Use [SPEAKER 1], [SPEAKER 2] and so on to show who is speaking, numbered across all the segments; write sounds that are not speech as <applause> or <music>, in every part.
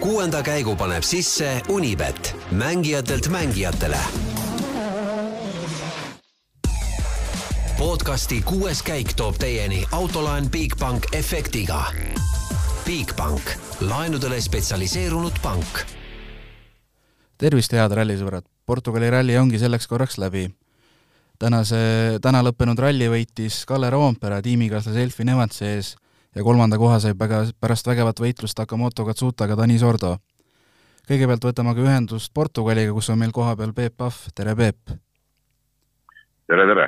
[SPEAKER 1] kuuenda käigu paneb sisse Unibet, mängijatelt mängijatele. podcasti kuues käik toob teieni autolaen Bigbank efektiga. Bigbank, laenudele spetsialiseerunud pank.
[SPEAKER 2] tervist, head rallisõbrad! Portugali ralli ongi selleks korraks läbi. tänase, täna lõppenud ralli võitis Kalle Roompere tiimikaaslase Elfin Evansi ees ja kolmanda koha sai väga, pärast vägevat võitlust Takamoto Katsutaga Tanis Ordo. kõigepealt võtame aga ühendust Portugaliga, kus on meil kohapeal Peep Pahv, tere Peep!
[SPEAKER 3] tere, tere!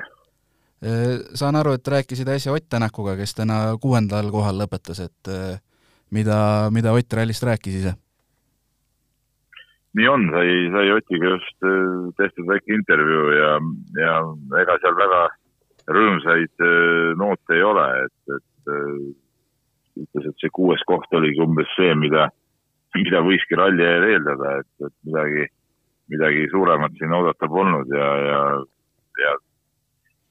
[SPEAKER 2] Saan aru, et rääkisid äsja Ott Tänakuga, kes täna kuuendal kohal lõpetas, et mida, mida Ott rallist rääkis ise?
[SPEAKER 3] nii on, sai, sai Otiga just tehtud väike intervjuu ja, ja ega seal väga rõõmsaid noote ei ole, et, et ütles, et see kuues koht oligi umbes see, mida, mida võiski ralli eel eeldada, et, et midagi, midagi suuremat siin oodata polnud ja, ja, ja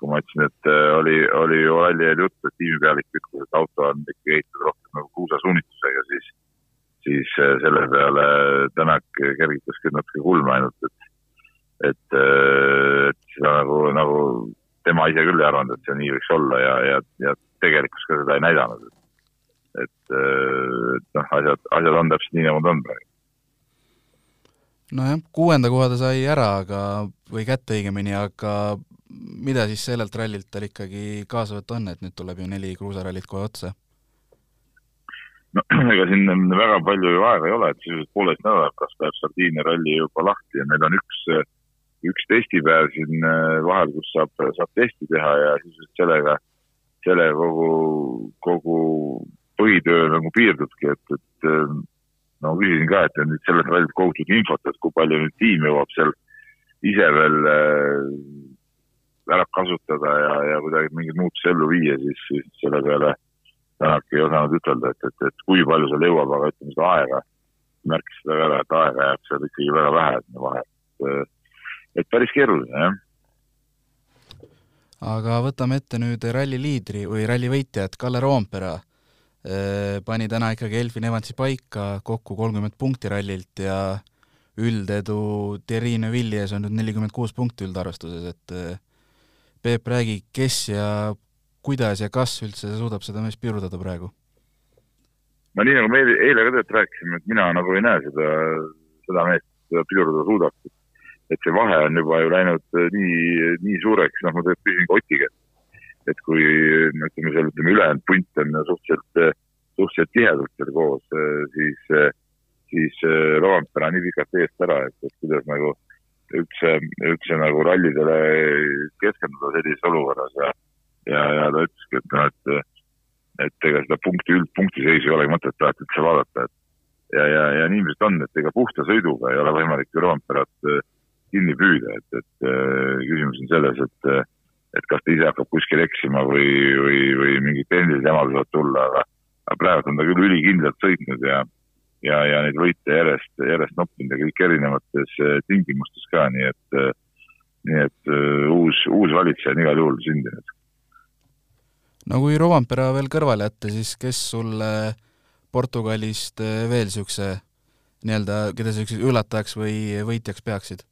[SPEAKER 3] kui ma ütlesin, et äh, oli, oli ju ralli eel jutt, et tiimipealik ütles, et auto on ikkagi ehitatud rohkem nagu kruusasuunitusega, siis, siis äh, selle peale Tänak kergitas küll natuke kulme ainult, et, et, äh, et seda nagu, nagu tema ise küll ei arvanud, et see nii võiks olla ja, ja, ja tegelikkus ka seda ei näidanud et, et noh, asjad, asjad on täpselt nii, nagu nad on praegu.
[SPEAKER 2] nojah, kuuenda koha ta sai ära, aga, või kätte õigemini, aga mida siis sellelt rallilt tal ikkagi kaasa võtta on, et nüüd tuleb ju neli kruusarallit kohe otsa?
[SPEAKER 3] no <clears throat> ega siin väga palju ju aega ei ole, et sisuliselt poolteist nädalat, kas läheb Sardiinia ralli juba lahti ja meil on üks, üks testipäev siin vahel, kus saab, saab testi teha ja sisuliselt sellega, sellega kogu, kogu põhitöö nagu piirdubki, et, et no küsisin ka, et nüüd sellelt rallilt kogutud infot, et kui palju nüüd tiim jõuab seal ise veel ära kasutada ja, ja kuidagi mingeid muutusi ellu viia, siis, siis selle peale Tänak ei osanud ütelda, et, et, et kui palju seal jõuab, aga ütleme seda aega, märkis seda ka ära, et aega jääb seal ikkagi väga vähe sinna vahele. et päris keeruline, jah.
[SPEAKER 2] aga võtame ette nüüd ralli liidri või ralli võitjat, Kalle Roompere pani täna ikkagi Elfin Evansi paika, kokku kolmkümmend punkti rallilt ja üldedu Thierry Neuvilli ees on nüüd nelikümmend kuus punkti üldarvestuses, et Peep, räägi, kes ja kuidas ja kas üldse suudab seda meest pidurdada praegu?
[SPEAKER 3] no nii, nagu me eile, eile ka tegelikult rääkisime, et mina nagu ei näe seda, seda meest, pidurdada suudab. et see vahe on juba ju läinud nii, nii suureks, noh, ma tegelikult küsisin ka Otiga, et kui ütleme seal, ütleme ülejäänud punt on suhteliselt, suhteliselt tihedalt seal koos, siis, siis Roompere on nii pikalt eest ära, et, et kuidas nagu üldse, üldse nagu rallidele keskenduda sellises olukorras ja, ja, ja ta ütleski, et noh, et, et ega seda punkti, üldpunktiseisu ei olegi mõtet alati üldse vaadata, et ja, ja, ja nii ilmselt on, et ega puhta sõiduga ei ole võimalik ju Roomperat kinni püüda, et, et küsimus on selles, et et kas ta ise hakkab kuskil eksima või, või, või mingid tehnilised jamad võivad tulla, aga, aga praegu on ta küll ülikindlalt sõitnud ja, ja, ja neid võite järjest, järjest noppinud ja kõik erinevates tingimustes ka, nii et, nii et uus, uus valitseja on igal juhul sündinud.
[SPEAKER 2] no kui Rovampere veel kõrvale jätta, siis kes sulle Portugalist veel niisuguse nii-öelda, keda niisuguseks üllatajaks või võitjaks peaksid?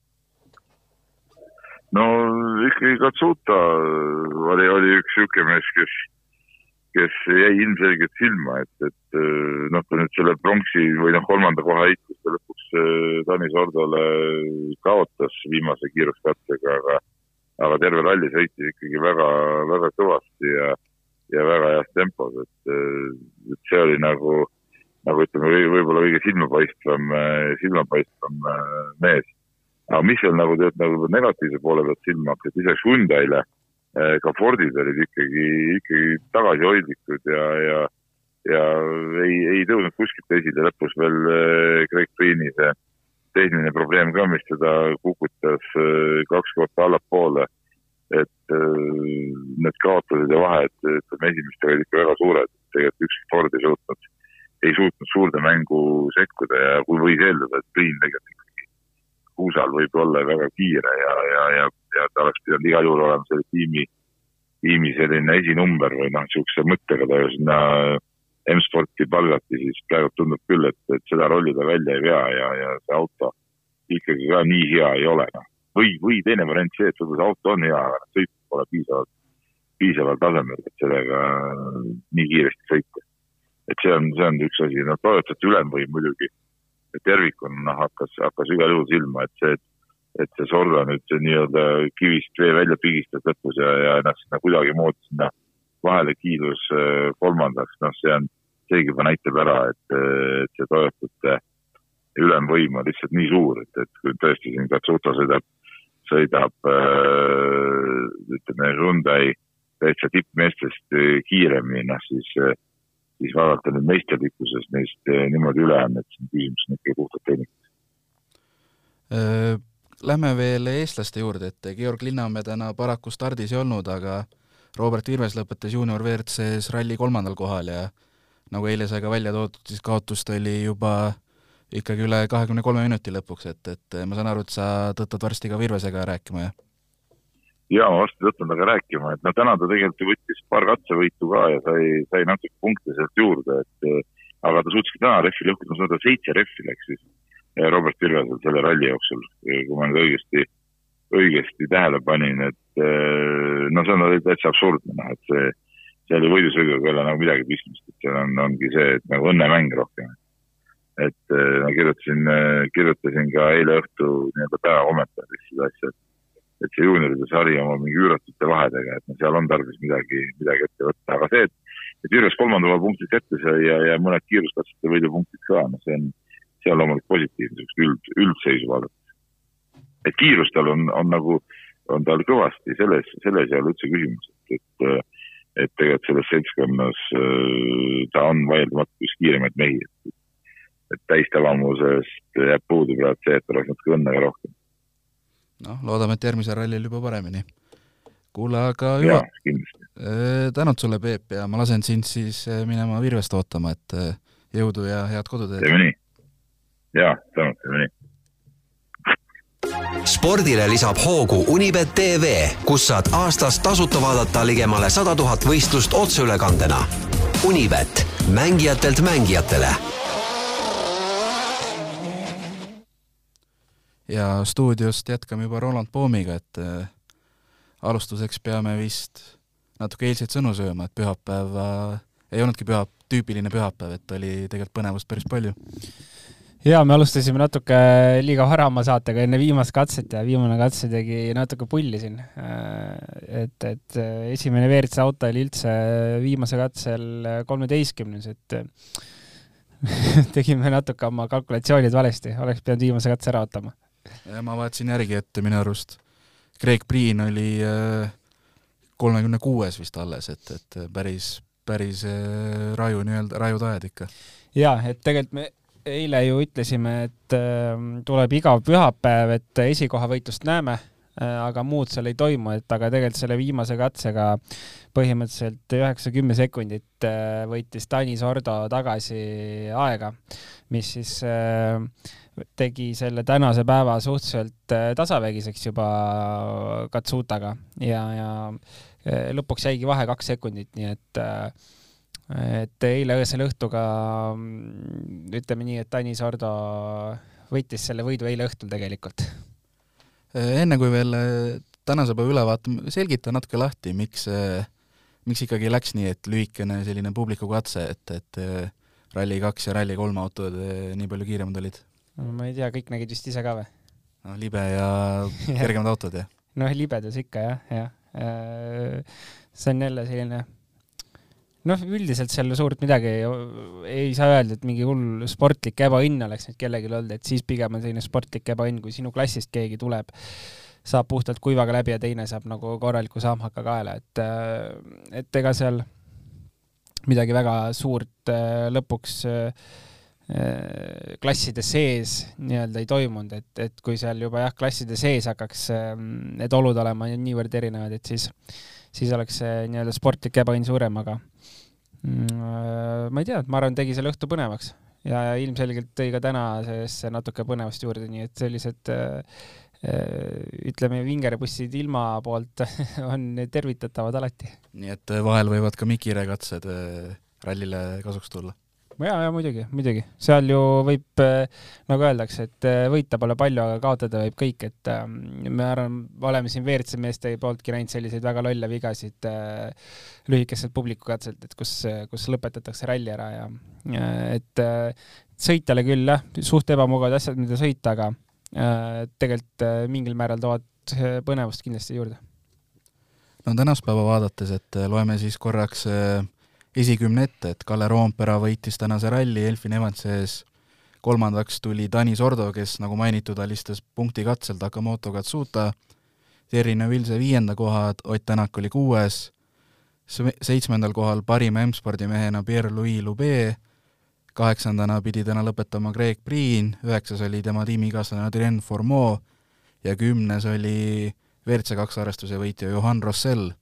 [SPEAKER 3] No ikkagi Katsuta. Oli, oli üks niisugune mees, kes, kes jäi ilmselgelt silma, et, et noh, ta nüüd selle pronksi või noh, kolmanda koha heitlust ta lõpuks Tanis Ordole kaotas viimase kiiruskatsega, aga, aga terve ralli sõitis ikkagi väga, väga kõvasti ja, ja väga heas tempos, et, et see oli nagu, nagu ütleme, võib-olla kõige silmapaistvam, silmapaistvam mees aga mis veel nagu tead nagu negatiivse poole pealt silma hakkas, lisaks Hyundai'le ka Fordid olid ikkagi, ikkagi tagasihoidlikud ja, ja, ja ei, ei tõusnud kuskilt esile, lõpus veel Craig Green'i see tehniline probleem ka, mis teda kukutas kaks korda allapoole. et need kaotused ja vahed, ütleme esimestel olid ikka väga suured, tegelikult ükski Ford ei suutnud, ei suutnud suurde mängu sekkuda ja kui võis eeldada, et Green tegelikult Kuusal võib olla väga kiire ja, ja, ja, ja ta oleks pidanud igal juhul olema selle tiimi, tiimi selline esinumber või noh, niisuguse mõttega ta ju sinna M-sporti palgati, siis praegu tundub küll, et, et seda rolli ta välja ei vea ja, ja see auto ikkagi ka nii hea ei ole, noh. või, või teine variant see, et võib-olla see auto on hea, aga sõit pole piisavalt, piisaval tasemel, et sellega nii kiiresti sõita. et see on, see on üks asi, no toetajate ülemvõim muidugi tervikuna noh, hakkas, hakkas igal juhul silma, et see, et see Sorda nüüd nii-öelda kivist vee välja pigistas lõpus ja, ja ennast sinna kuidagimoodi sinna vahele kiidus äh, kolmandaks, noh, see on, seegi juba näitab ära, et, et see Toyotate ülemvõim on lihtsalt nii suur, et, et kui tõesti siin Katsuta sõidab, sõidab äh, ütleme, Hyundai täitsa tippmeestest äh, kiiremini, noh siis, siis vaadata nüüd meisterlikkuses neist niimoodi üle on, et siin küsimus on ikkagi puhtalt tehnikas.
[SPEAKER 2] Lähme veel eestlaste juurde, et Georg Linnamäe täna paraku stardis ei olnud, aga Robert Virves lõpetas juunior WRC-s ralli kolmandal kohal ja nagu eile sai ka välja toodud, siis kaotust oli juba ikkagi üle kahekümne kolme minuti lõpuks, et, et ma saan aru, et sa tõttad varsti ka Virvesega rääkima, jah?
[SPEAKER 3] Jaa, ma varsti tõttan temaga rääkima, et no täna ta tegelikult ju võttis paar katsevõitu ka ja sai, sai natuke punkte sealt juurde, et aga ta suutski täna rehvi lõhkuda, ma saan aru, seitse rehvi läks siis Robert Virvesel selle ralli jooksul, kui ma nüüd õigesti, õigesti tähele panin, et eh, no see on täitsa absurdne, noh, et see, seal ei võidusõiduga ei ole nagu midagi pistmist, et seal on, ongi see, et nagu õnnemäng rohkem. et eh, ma kirjutasin, eh, kirjutasin ka eile õhtu nii-öelda päeva kommentaaris seda asja, et et see juunioride sari oma mingi üüratute vahedega, et no seal on tarvis midagi, midagi ette võtta, aga see, et, et Jürias kolmanda koha punktid kätte sai ja, ja mõned kiiruskatsete võidupunktid ka, no see on see on loomulikult positiivne, niisugust üld, üldseisu vaadates. et kiirus tal on, on nagu, on tal kõvasti, selles, selles ei ole üldse küsimus, et, et et tegelikult selles seltskonnas äh, ta on vaieldamatult üks kiiremaid mehi, et et täistavamusest jääb puudu praegu see, et oleks natuke õnne ka rohkem.
[SPEAKER 2] Noh, loodame, et järgmisel rallil juba paremini. kuule, aga Juha, äh, tänud sulle, Peep, ja ma lasen sind siis äh, minema Virvest ootama, et jõudu ja head koduteed!
[SPEAKER 3] teeme nii! jaa, samuti nii.
[SPEAKER 1] spordile lisab hoogu Unibet tv, kus saad aastas tasuta vaadata ligemale sada tuhat võistlust otseülekandena. Unibet, mängijatelt mängijatele.
[SPEAKER 2] Ja stuudiost jätkame juba Roland Poomiga, et äh, alustuseks peame vist natuke eilseid sõnu sööma, et pühapäev äh, ei olnudki püha, tüüpiline pühapäev, et oli tegelikult põnevust päris palju
[SPEAKER 4] ja me alustasime natuke liiga vara oma saatega enne viimast katset ja viimane katse tegi natuke pulli siin. et, et esimene WRC auto oli üldse viimase katsel kolmeteistkümnes, et <laughs> tegime natuke oma kalkulatsioonid valesti, oleks pidanud viimase katse ära ootama.
[SPEAKER 2] Ma vaatasin järgi, et minu arust Craig Priin oli äh, kolmekümne kuues vist alles, et, et päris, päris äh, raju nii-öelda, rajud ajad ikka.
[SPEAKER 4] jaa, et tegelikult me eile ju ütlesime, et äh, tuleb igav pühapäev, et esikohavõitlust näeme äh,, aga muud seal ei toimu, et aga tegelikult selle viimase katsega põhimõtteliselt üheksa-kümme sekundit äh, võitis Tanis Ordo tagasi aega, mis siis äh, tegi selle tänase päeva suhteliselt äh, tasavägiseks juba Katsutaga ja, ja äh, lõpuks jäigi vahe kaks sekundit, nii et äh, et eile öösel õhtuga mm, ütleme nii, et Tanis Ordo võitis selle võidu eile õhtul tegelikult.
[SPEAKER 2] Enne kui veel äh, tänase päeva üle vaatame, selgita natuke lahti, miks, äh, miks ikkagi läks nii, et lühikene selline publiku katse, et, et äh, Rally2 ja Rally3 autod nii palju kiiremad olid?
[SPEAKER 4] no ma ei tea, kõik nägid vist ise ka või?
[SPEAKER 2] noh, libe ja <laughs> kergemad autod, jah?
[SPEAKER 4] noh, libedas ikka jah, jah. see on jälle selline noh, üldiselt seal suurt midagi ei, saa öelda, et mingi hull sportlik ebaõnn oleks nüüd kellelgi olnud, et siis pigem on selline sportlik ebaõnn, kui sinu klassist keegi tuleb, saab puhtalt kuivaga läbi ja teine saab nagu korraliku saamhaka kaela, et, et ega seal midagi väga suurt lõpuks klasside sees nii-öelda ei toimunud, et, et kui seal juba jah, klasside sees hakkaks need olud olema niivõrd erinevad, et siis, siis oleks see nii-öelda sportlik ebaõnn suurem, aga Mm, äh, ma ei tea, ma arvan, tegi selle õhtu põnevaks ja ilmselgelt tõi ka tänasesse natuke põnevust juurde, nii et sellised äh, äh, ütleme, vingerpussid ilma poolt <laughs> on tervitatavad alati.
[SPEAKER 2] nii et vahel võivad ka Mikire katsed rallile kasuks tulla
[SPEAKER 4] ja, ja muidugi, muidugi, seal ju võib, nagu öeldakse, et võita pole palju, aga kaotada võib kõik, et me arvan, oleme siin WRC meeste pooltki näinud selliseid väga lolle vigasid äh, lühikeselt publikukatselt, et kus, kus lõpetatakse ralli ära ja et sõitjale küll jah, suht ebamugavad asjad, mida sõita, aga äh, tegelikult äh, mingil määral toovad põnevust kindlasti juurde.
[SPEAKER 2] no tänast päeva vaadates, et loeme siis korraks äh esikümne ette, et Kalle Roompera võitis tänase ralli Elfin Evansi ees, kolmandaks tuli Dani Sordo, kes nagu mainitud, alistas punkti katsel Takamoto Katsuta, Terri Neuvilse viienda koha, Ott Tänak oli kuues, seitsmendal kohal parima M-spordimehena Pierre-Louis Lube, kaheksandana pidi täna lõpetama Greg Priin, üheksas oli tema tiimikaaslane Adrien Formeau. Ja kümnes oli WRC kaks arvestuse võitja Johan Rossell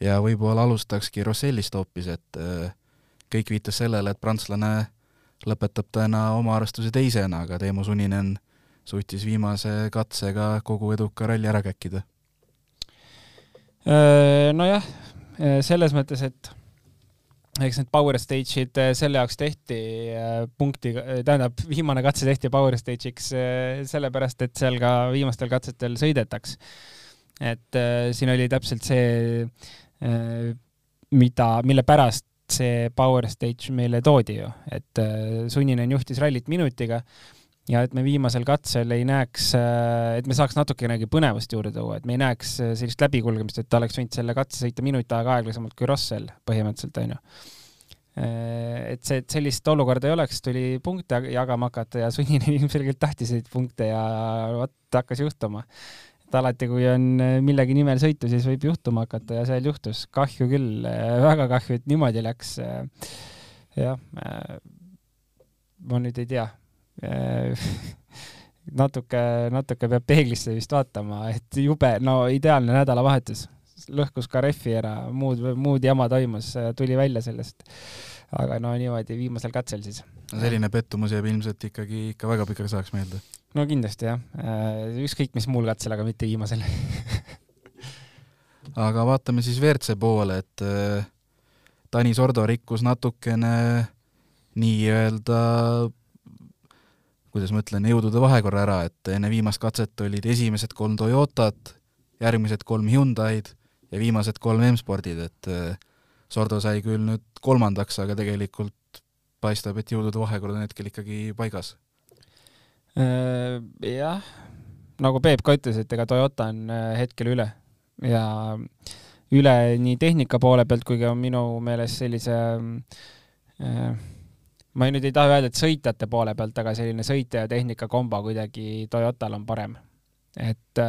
[SPEAKER 2] ja võib-olla alustakski Rossellist hoopis, et äh, kõik viitas sellele, et prantslane lõpetab täna oma arvestuse teisena, aga Teemu Suninen suutis viimase katsega kogu eduka ralli ära käkkida.
[SPEAKER 4] Äh, nojah, äh, selles mõttes, et eks need power stage'id selle jaoks tehti punkti, tähendab, viimane katse tehti power stage'iks sellepärast, et seal ka viimastel katsetel sõidetaks. et siin oli täpselt see mida, mille pärast see Power Stage meile toodi ju, et äh, Sunninen juhtis rallit minutiga ja et me viimasel katsel ei näeks, äh, et me saaks natukenegi põnevust juurde tuua, et me ei näeks sellist läbikulgemist, et ta oleks võinud selle katse sõita minut aega aeglasemalt kui Rossel põhimõtteliselt, onju. et see, et sellist olukorda ei oleks, tuli punkte jagama hakata ja Sunninen <laughs> ilmselgelt tahtis neid punkte ja vot hakkas juhtuma et alati, kui on äh, millegi nimel sõitu, siis võib juhtuma hakata ja seal juhtus. kahju küll, äh, väga kahju, et niimoodi läks. Äh, jah, ma nüüd ei tea <laughs> natuke, natuke peab peeglisse vist vaatama, et jube, no ideaalne nädalavahetus. lõhkus ka rehvi ära, muud, muud jama toimus, tuli välja sellest. aga no niimoodi viimasel katsel siis.
[SPEAKER 2] no selline pettumus jääb ilmselt ikkagi ikka väga pikaks ajaks meelde
[SPEAKER 4] no kindlasti jah, äh, ükskõik mis muul katsel, aga mitte viimasel. <laughs>
[SPEAKER 2] Aga vaatame siis WRC poole, et äh, Tani Sordo rikkus natukene nii-öelda kuidas ma ütlen, jõudude vahekorra ära, et enne viimast katset olid esimesed kolm Toyotat, järgmised kolm Hyundai'd ja viimased kolm M-spordid, et äh, Sordo sai küll nüüd kolmandaks, aga tegelikult paistab, et jõudude vahekord on hetkel ikkagi paigas
[SPEAKER 4] jah, nagu Peep ka ütles, et ega Toyota on äh, hetkel üle ja üle nii tehnika poole pealt kui ka minu meelest sellise äh, ma nüüd ei taha öelda, et sõitjate poole pealt, aga selline sõitja ja tehnika kombo kuidagi Toyotal on parem. et,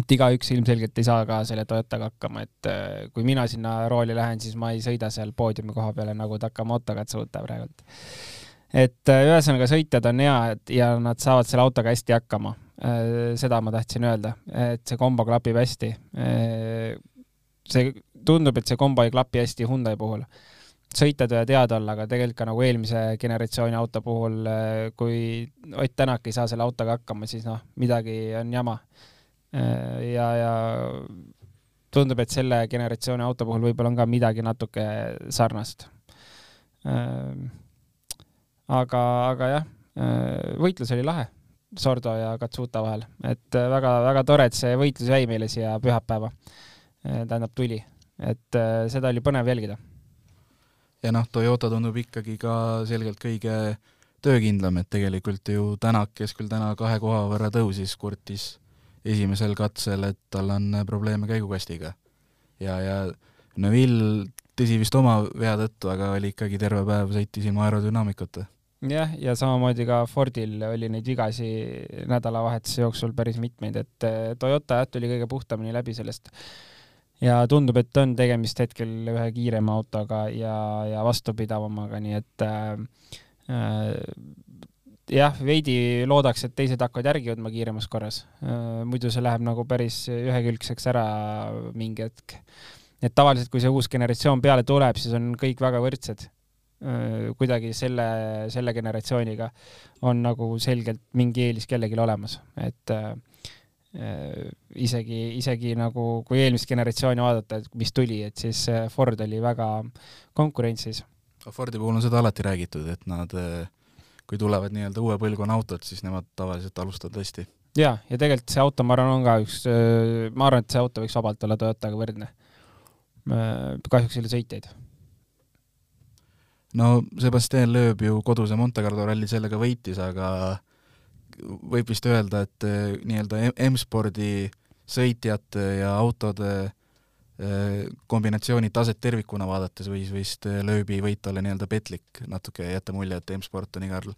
[SPEAKER 4] et igaüks ilmselgelt ei saa ka selle Toyotaga hakkama, et kui mina sinna rooli lähen, siis ma ei sõida seal poodiumi koha peale nagu Takamoto Katsuta praegult et äh, ühesõnaga sõitjad on head ja nad saavad selle autoga hästi hakkama. Äh, seda ma tahtsin öelda, et see kombo klapib hästi. Äh, see tundub, et see kombo ei klapi hästi Hyundai puhul. sõitjad võivad head olla, aga tegelikult ka nagu eelmise generatsiooni auto puhul, kui Ott Tänak ei saa selle autoga hakkama, siis noh, midagi on jama. ja, ja tundub, et selle generatsiooni auto puhul võib-olla on ka midagi natuke sarnast aga, aga jah, äh, võitlus oli lahe Sordo ja Katsuta vahel, et väga-väga äh, tore, et see võitlus jäi meile siia pühapäeva, äh, tähendab tuli, et seda oli põnev jälgida.
[SPEAKER 2] ja noh, Toyota tundub ikkagi ka selgelt kõige töökindlam, et tegelikult ju Tänak, kes küll täna kahe koha võrra tõusis, kurtis esimesel katsel, et tal on probleeme käigukastiga. ja, ja Neville tõsi vist oma vea tõttu, aga oli ikkagi terve päev sõitis ilma aerodünaamikata
[SPEAKER 4] jah, ja samamoodi ka Fordil oli neid vigasi nädalavahetuse jooksul päris mitmeid, et eh, Toyota jah, tuli kõige puhtamini läbi sellest. ja tundub, et on tegemist hetkel ühe kiirema autoga ja, ja vastupidavamaga, nii et äh, jah, veidi loodaks, et teised hakkavad järgi jõudma kiiremas korras äh,. muidu see läheb nagu päris ühekülgseks ära mingi hetk. et tavaliselt, kui see uus generatsioon peale tuleb, siis on kõik väga võrdsed kuidagi selle, selle generatsiooniga on nagu selgelt mingi eelis kellelgi olemas, et isegi, isegi nagu kui eelmist generatsiooni vaadata, et mis tuli, et siis Ford oli väga konkurentsis.
[SPEAKER 2] Fordi puhul on seda alati räägitud, et nad, kui tulevad nii-öelda uue põlvkonna autod, siis nemad tavaliselt alustavad hästi.
[SPEAKER 4] jaa, ja tegelikult see auto, ma arvan, on ka üks, ma arvan, et see auto võiks vabalt olla Toyotaga võrdne. kahjuks ei ole sõitjaid
[SPEAKER 2] no Sebastian Loeb ju koduse Monte Carlo ralli sellega võitis, aga võib vist öelda, et eh, nii-öelda M-spordi sõitjate ja autode eh, kombinatsiooni taset tervikuna vaadates võis vist eh, Lööbi võit olla nii-öelda petlik, natuke jätta mulje, et M-sport on igal,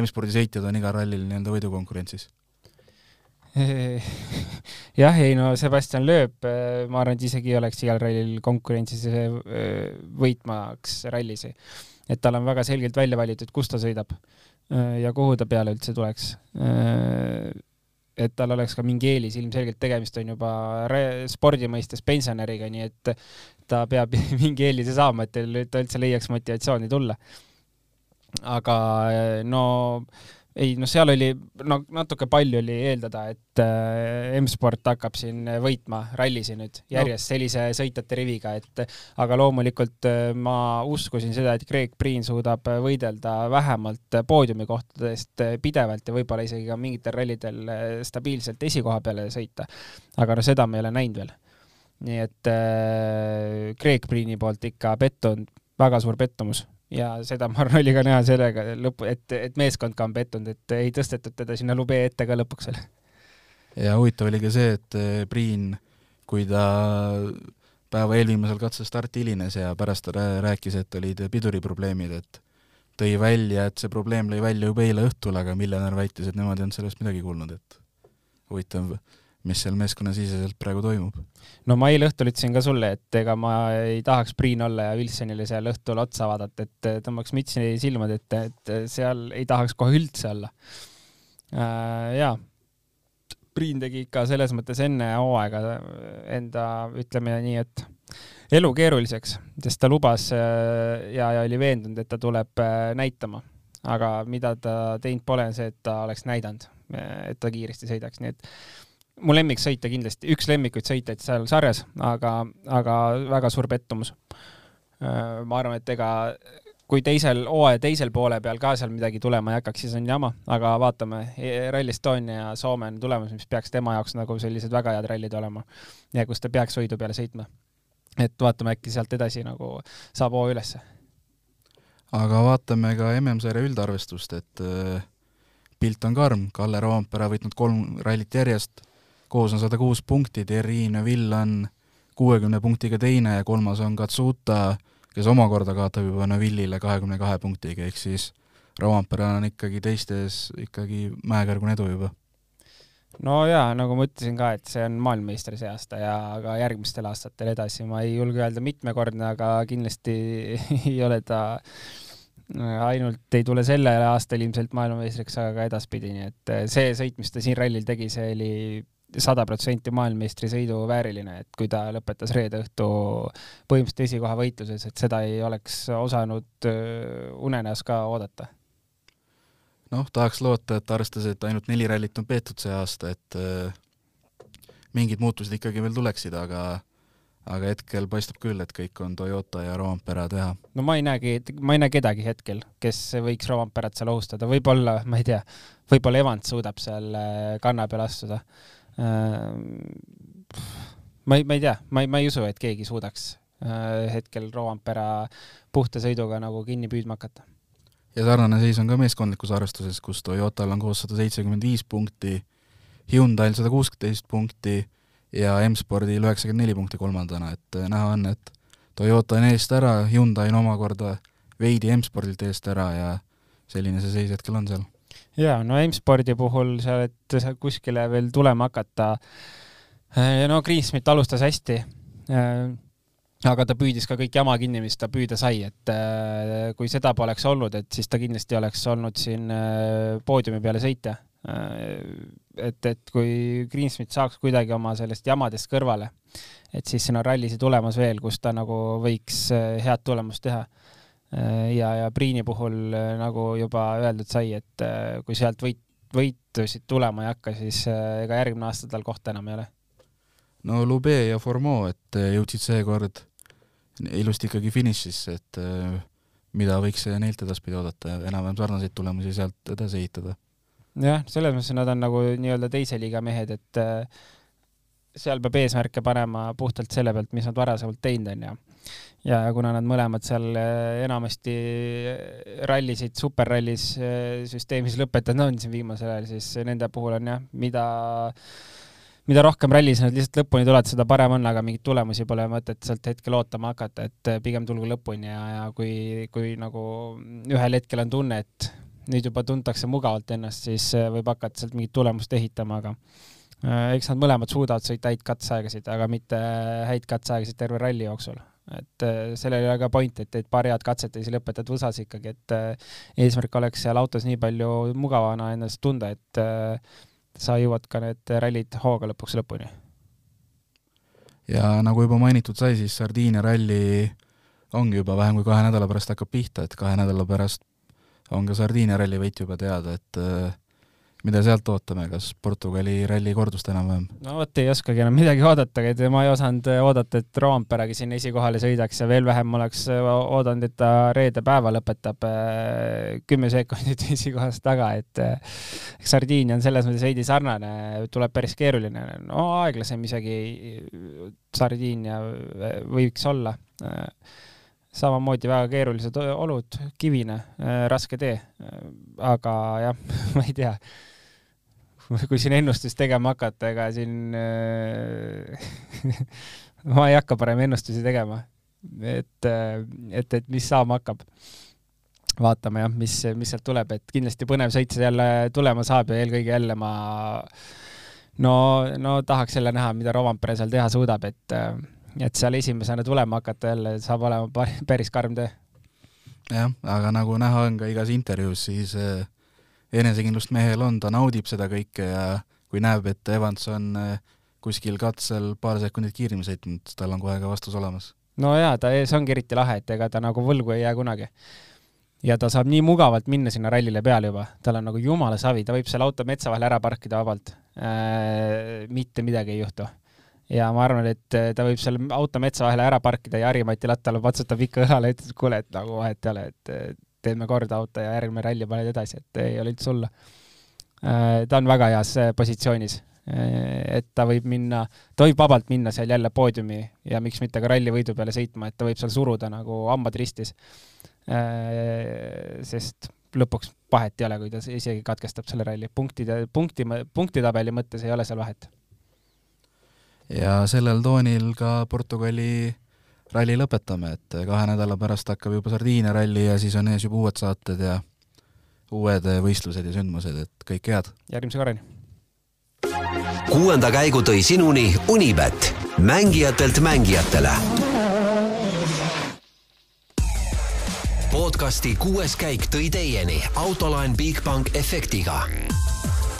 [SPEAKER 2] M-spordi sõitjad on igal rallil nii-öelda võidukonkurentsis. <laughs>
[SPEAKER 4] Jah, ei no Sebastian Loeb, ma arvan, et isegi oleks igal rallil konkurentsis võitmaks rallisi et tal on väga selgelt välja valitud, kus ta sõidab äh, ja kuhu ta peale üldse tuleks. Äh, et tal oleks ka mingi eelis, ilmselgelt tegemist on juba spordi mõistes pensionäriga, nii et ta peab <laughs> mingi eelise saama, et ta üldse leiaks motivatsiooni tulla. aga no ei noh, seal oli no natuke palju oli eeldada, et äh, M-sport hakkab siin võitma rallisi nüüd järjest no. sellise sõitjate riviga, et aga loomulikult äh, ma uskusin seda, et Greg Priin suudab võidelda vähemalt poodiumikohtadest pidevalt ja võib-olla isegi ka mingitel rallidel stabiilselt esikoha peale sõita. aga no seda me ei ole näinud veel. nii et äh, Greg Priini poolt ikka pettunud, väga suur pettumus ja seda, ma arvan, oli ka näha sellega lõpu, et, et meeskond ka on pettunud, et ei tõstetud teda sinna lube ette ka lõpuks veel.
[SPEAKER 2] ja huvitav oli ka see, et eh, Priin, kui ta päeva eelviimasel katsel starti hilines ja pärast ta rääkis, et olid piduriprobleemid, et tõi välja, et see probleem lõi välja juba eile õhtul, aga miljonär väitis, et nemad ei olnud sellest midagi kuulnud, et huvitav mis seal meeskonnasiseselt praegu toimub?
[SPEAKER 4] no ma eile õhtul ütlesin ka sulle, et ega ma ei tahaks Priin olla ja Wilsonile seal õhtul otsa vaadata, et tõmbaks mütsi silmad ette, et seal ei tahaks kohe üldse olla äh,. jaa, Priin tegi ikka selles mõttes enne hooaega enda, ütleme nii, et elu keeruliseks, sest ta lubas äh, ja, ja oli veendunud, et ta tuleb äh, näitama. aga mida ta teinud pole, on see, et ta oleks näidanud, et ta kiiresti sõidaks, nii et mu lemmiksõitja kindlasti, üks lemmikuid sõitjaid seal sarjas, aga, aga väga suur pettumus. Ma arvan, et ega kui teisel hooaja teisel poole peal ka seal midagi tulema ei hakkaks, siis on jama, aga vaatame, e-, Rally Estonia ja Soome on tulemas, mis peaks tema jaoks nagu sellised väga head rallid olema ja kus ta peaks võidu peale sõitma. et vaatame, äkki sealt edasi nagu saab hoo ülesse.
[SPEAKER 2] aga vaatame ka MM-sarja üldarvestust, et äh, pilt on karm, Kalle Roompere võitnud kolm rallit järjest koos on sada kuus punkti, Thierry Neuville on kuuekümne punktiga teine ja kolmas on Katsuta, kes omakorda kaotab juba Neuvillile kahekümne kahe punktiga, ehk siis Rovanpera on ikkagi teistes ikkagi mäekõrgune edu juba.
[SPEAKER 4] no jaa, nagu ma ütlesin ka, et see on maailmameister see aasta ja ka järgmistel aastatel edasi, ma ei julge öelda mitmekordne, aga kindlasti <laughs> ei ole ta ainult ei tule sellel aastal ilmselt maailmameistriks, aga ka edaspidi, nii et see sõit, mis ta siin rallil tegi, see oli sada protsenti maailmameistrisõidu vääriline, et kui ta lõpetas reede õhtu põhimõtteliselt esikoha võitluses, et seda ei oleks osanud unenäos ka oodata.
[SPEAKER 2] noh, tahaks loota, et arvestades, et ainult neli rallit on peetud see aasta, et mingid muutused ikkagi veel tuleksid, aga aga hetkel paistab küll, et kõik on Toyota ja Rompera teha.
[SPEAKER 4] no ma ei näegi, ma ei näe kedagi hetkel, kes võiks Romperat seal ohustada, võib-olla, ma ei tea, võib-olla Evans suudab seal kanna peal astuda Äh, ma ei, ma ei tea, ma ei, ma ei usu, et keegi suudaks äh, hetkel Rovanpera puhta sõiduga nagu kinni püüdma hakata.
[SPEAKER 2] ja sarnane seis on ka meeskondlikus arvestuses, kus Toyotal on koos sada seitsekümmend viis punkti, Hyundai'l sada kuusteist punkti ja M-spordil üheksakümmend neli punkti kolmandana, et äh, näha on, et Toyota on eest ära, Hyundai on omakorda veidi M-spordilt eest ära ja selline see seis hetkel on seal
[SPEAKER 4] ja no M-spordi puhul sa oled kuskile veel tulema hakata. Äh, no Greensmit alustas hästi. Äh, aga ta püüdis ka kõik jama kinni, mis ta püüda sai, et äh, kui seda poleks olnud, et siis ta kindlasti oleks olnud siin poodiumi peale sõitja. et, et kui Greensmit saaks kuidagi oma sellest jamadest kõrvale, et siis siin on rallisid tulemas veel, kus ta nagu võiks head tulemust teha Äh, ja, ja Priini puhul äh, nagu juba öeldud sai, et äh, kui sealt võit, võitusid tulema ei hakka, siis ega järgmine aasta tal kohta enam ei ole.
[SPEAKER 2] no Lube ja Formeau, et jõudsid seekord ilusti ikkagi finišisse, et mida võiks neilt edaspidi oodata enam-vähem sarnaseid tulemusi sealt edasi ehitada
[SPEAKER 4] jah, selles mõttes nad on nagu nii-öelda teise liiga mehed, et äh, seal peab eesmärke panema puhtalt selle pealt, mis nad varasemalt teinud on ja ja kuna nad mõlemad seal äh, enamasti äh, rallisid superrallis süsteemis lõpetanud on siin viimasel ajal, siis nende puhul on jah, mida mida rohkem rallis nad lihtsalt lõpuni tulevad, seda parem on, aga mingeid tulemusi pole mõtet sealt hetkel ootama hakata, et pigem tulgu lõpuni ja, ja kui, kui nagu ühel hetkel on tunne, et nüüd juba tuntakse mugavalt ennast, siis võib hakata sealt mingit tulemust ehitama, aga eks nad mõlemad suudavad sõita häid katseaegasid, aga mitte häid katseaegasid terve ralli jooksul. Et äh, sellel ei ole ka point, et teed paar head katset ja siis lõpetad võsas ikkagi, et eesmärk oleks seal autos nii palju mugavana ennast tunda, et sa jõuad ka need rallid hooga lõpuks lõpuni.
[SPEAKER 2] ja nagu juba mainitud sai, siis Sardiinia ralli ongi juba vähem kui kahe nädala pärast hakkab pihta, et kahe nädala pärast on ka Sardiinia ralli võit juba teada, et äh, mida sealt ootame, kas Portugali ralli kordust enam-vähem?
[SPEAKER 4] no vot, ei oskagi enam midagi oodatagi, et ma ei osanud äh, oodata, et Roomperegi sinna esikohale sõidaks ja veel vähem oleks äh, oodanud, et ta reede päeva lõpetab kümme sekundit <laughs> esikohast taga, et Sardiinia on selles mõttes veidi sarnane, tuleb päris keeruline, no aeglasem isegi Sardiinia võiks olla samamoodi väga keerulised olud, kivine, äh, raske tee. aga jah, <laughs> ma ei tea, kui siin ennustust tegema hakata, ega siin äh, <laughs> ma ei hakka parem ennustusi tegema. et, äh, et, et mis saama hakkab. vaatame jah, mis, mis sealt tuleb, et kindlasti põnev sõit jälle tulema saab ja eelkõige jälle ma no, no tahaks jälle näha, mida Rovampere seal teha suudab, et et seal esimesena tulema hakata jälle saab olema päris karm töö.
[SPEAKER 2] jah, aga nagu näha on ka igas intervjuus, siis äh, enesekindlust mehel on, ta naudib seda kõike ja kui näeb, et Evans on äh, kuskil katsel paar sekundit kiiremini sõitnud, tal on kohe ka vastus olemas.
[SPEAKER 4] no jaa, ta ees ongi eriti lahe, et ega ta nagu võlgu ei jää kunagi. ja ta saab nii mugavalt minna sinna rallile peale juba, tal on nagu jumala savi, ta võib selle auto metsa vahele ära parkida vabalt äh,. mitte midagi ei juhtu ja ma arvan, et äh, ta võib seal auto metsa vahele ära parkida ja Harri-Mati Lattal patsutab ikka õlale, ütleb, et kuule, et nagu vahet ei ole, et äh, teeme korda auto ja järgmine ralli paned edasi, et ei ole üldse hullu. Äh, ta on väga heas positsioonis, et ta võib minna, ta võib vabalt minna seal jälle poodiumi ja miks mitte ka rallivõidu peale sõitma, et ta võib seal suruda nagu hambad ristis. sest lõpuks vahet ei ole, kui ta isegi katkestab selle ralli, punktide, punkti, punktitabeli mõttes ei ole seal vahet
[SPEAKER 2] ja sellel toonil ka Portugali ralli lõpetame, et kahe nädala pärast hakkab juba Sardiinia ralli ja siis on ees juba uued saated ja uued võistlused ja sündmused, et kõike head!
[SPEAKER 4] järgmise korrani!
[SPEAKER 1] kuuenda käigu tõi sinuni Unibet, mängijatelt mängijatele. podcasti kuues käik tõi teieni autolaen Bigbank efektiga.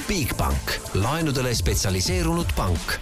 [SPEAKER 1] Bigbank, laenudele spetsialiseerunud pank